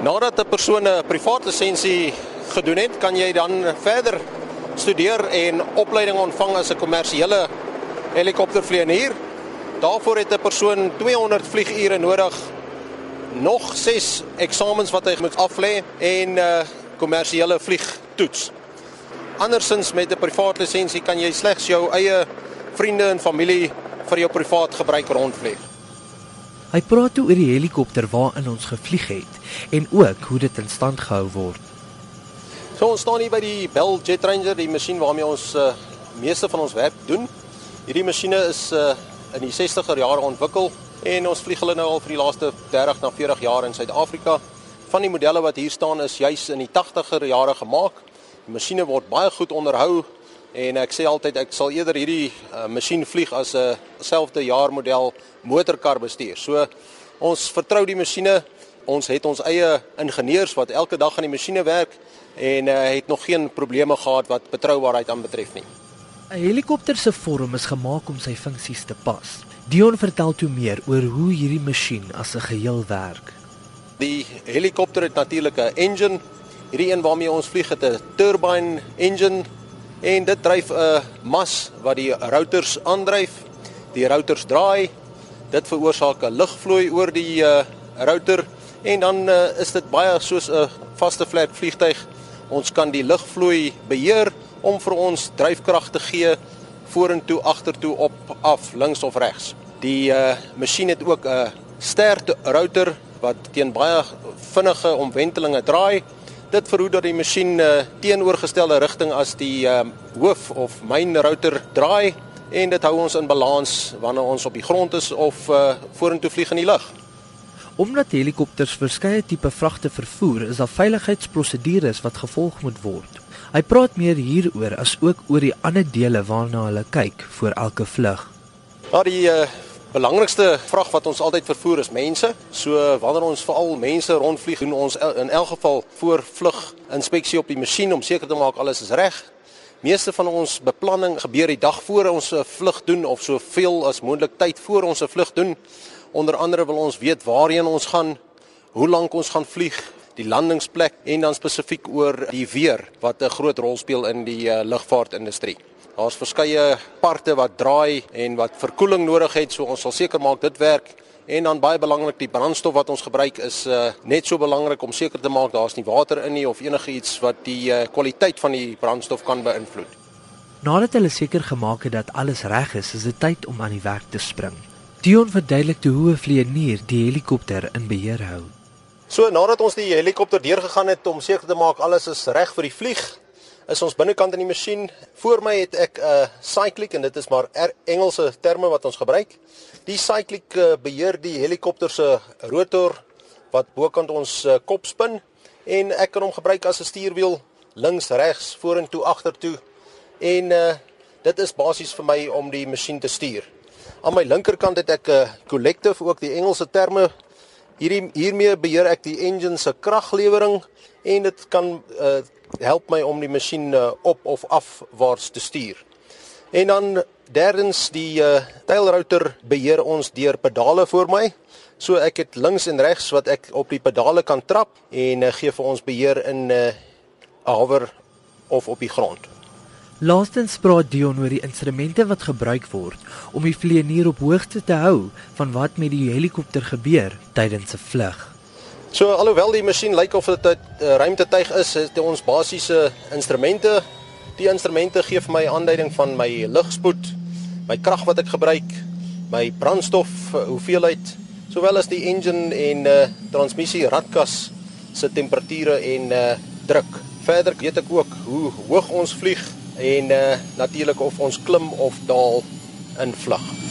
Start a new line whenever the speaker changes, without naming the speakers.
Nadat 'n persoon 'n privaat lisensie gedoen het, kan jy dan verder studeer en opleiding ontvang as 'n kommersiële helikoptervlieënier. Daarvoor het 'n persoon 200 vliegure nodig, nog 6 eksamens wat hy moet aflê en 'n uh, kommersiële vliegtoets. Andersins met 'n privaat lisensie kan jy slegs jou eie vriende en familie vir jou privaat gebruik rondvlieg.
Hy praat oor die helikopter waarin ons gevlieg het en ook hoe dit in stand gehou word.
So ons staan hier by die Bell Jet Ranger, die masjien waarmee ons uh, meeste van ons werk doen. Hierdie masjiene is uh, in die 60er jare ontwikkel en ons vlieg hulle nou al vir die laaste 30 na 40 jaar in Suid-Afrika. Van die modelle wat hier staan is juis in die 80er jare gemaak. Die masjiene word baie goed onderhou en ek sê altyd ek sal eerder hierdie uh, masjien vlieg as 'n uh, selfde jaar model motorkar bestuur. So ons vertrou die masjiene. Ons het ons eie ingenieurs wat elke dag aan die masjiene werk en uh, het nog geen probleme gehad wat betroubaarheid aanbetref nie.
'n Helikopter se vorm is gemaak om sy funksies te pas. Dion vertel toe meer oor hoe hierdie masjien as 'n geheel werk.
Die helikopter het natuurlik 'n engine. Hierdie een waarmee ons vlieg het 'n turbine engine en dit dryf 'n mas wat die rotors aandryf. Die rotors draai. Dit veroorsaak 'n lugvloei oor die uh, rotor en dan uh, is dit baie soos 'n vaste vlek vliegtyg. Ons kan die lugvloei beheer om vir ons dryfkrag te gee vorentoe, agtertoe, op, af, links of regs. Die uh masjien het ook 'n sterk rotor wat teen baie vinnige omwentelinge draai. Dit verhoed dat die masjien uh, teenoorgestelde rigting as die uh hoof of myn rotor draai en dit hou ons in balans wanneer ons op die grond is of uh vorentoe vlieg in die lug.
Omdat helikopters verskeie tipe vragte vervoer, is daar veiligheidsprosedures wat gevolg moet word. Hy praat meer hieroor as ook oor die ander dele waarna hulle kyk voor elke vlug.
Ja, die uh, belangrikste vrag wat ons altyd vervoer is mense. So wanneer ons veral mense rondvlieg, doen ons in elk geval voor vlug inspeksie op die masjien om seker te maak alles is reg. Meeste van ons beplanning gebeur die dag voor ons 'n vlug doen of soveel as moontlik tyd voor ons 'n vlug doen. Onder andere wil ons weet waarheen ons gaan, hoe lank ons gaan vlieg, die landingsplek en dan spesifiek oor die weer wat 'n groot rol speel in die uh, lugvaartindustrie. Daar's verskeie parte wat draai en wat verkoeling nodig het, so ons sal seker maak dit werk. En dan baie belangrik, die brandstof wat ons gebruik is uh, net so belangrik om seker te maak daar's nie water in nie of enigiets wat die uh, kwaliteit van die brandstof kan beïnvloed.
Nadat hulle seker gemaak het dat alles reg is, is dit tyd om aan die werk te spring. Dion verduidelik hoe 'n vlieënier die helikopter in beheer hou.
So nadat ons die helikopter deurgegaan het om seker te maak alles is reg vir die vlieg, is ons binnekant in die masjien. Voor my het ek 'n uh, cyclic en dit is maar er Engelse terme wat ons gebruik. Die cyclic uh, beheer die helikopter se rotor wat bokant ons uh, kop spin en ek kan hom gebruik as 'n stuurwiel links, regs, vorentoe, agtertoe. En uh, dit is basies vir my om die masjien te stuur. Aan my linkerkant het ek 'n uh, collective, ook die Engelse terme Hierdie hiermee beheer ek die engine se kraglewering en dit kan uh, help my om die masjien uh, op of afwaarts te stuur. En dan derdens die uh, tailrouter beheer ons deur pedale voor my. So ek het links en regs wat ek op die pedale kan trap en uh, gee vir ons beheer in 'n uh, hover of op die grond.
Laastens praat Dion oor die instrumente wat gebruik word om die vlieënier op hoogte te hou van wat met die helikopter gebeur tydens 'n vlug.
So alhoewel die masjien lyk of dit 'n uh, ruimtetuig is, het ons basiese instrumente. Die instrumente gee vir my aanduiding van my lugspoed, my krag wat ek gebruik, my brandstof uh, hoeveelheid, sowel as die engine en uh, transmissie radkas se temperature en uh, druk. Verder weet ek ook hoe hoog ons vlieg en uh, natuurlik of ons klim of daal in vlug.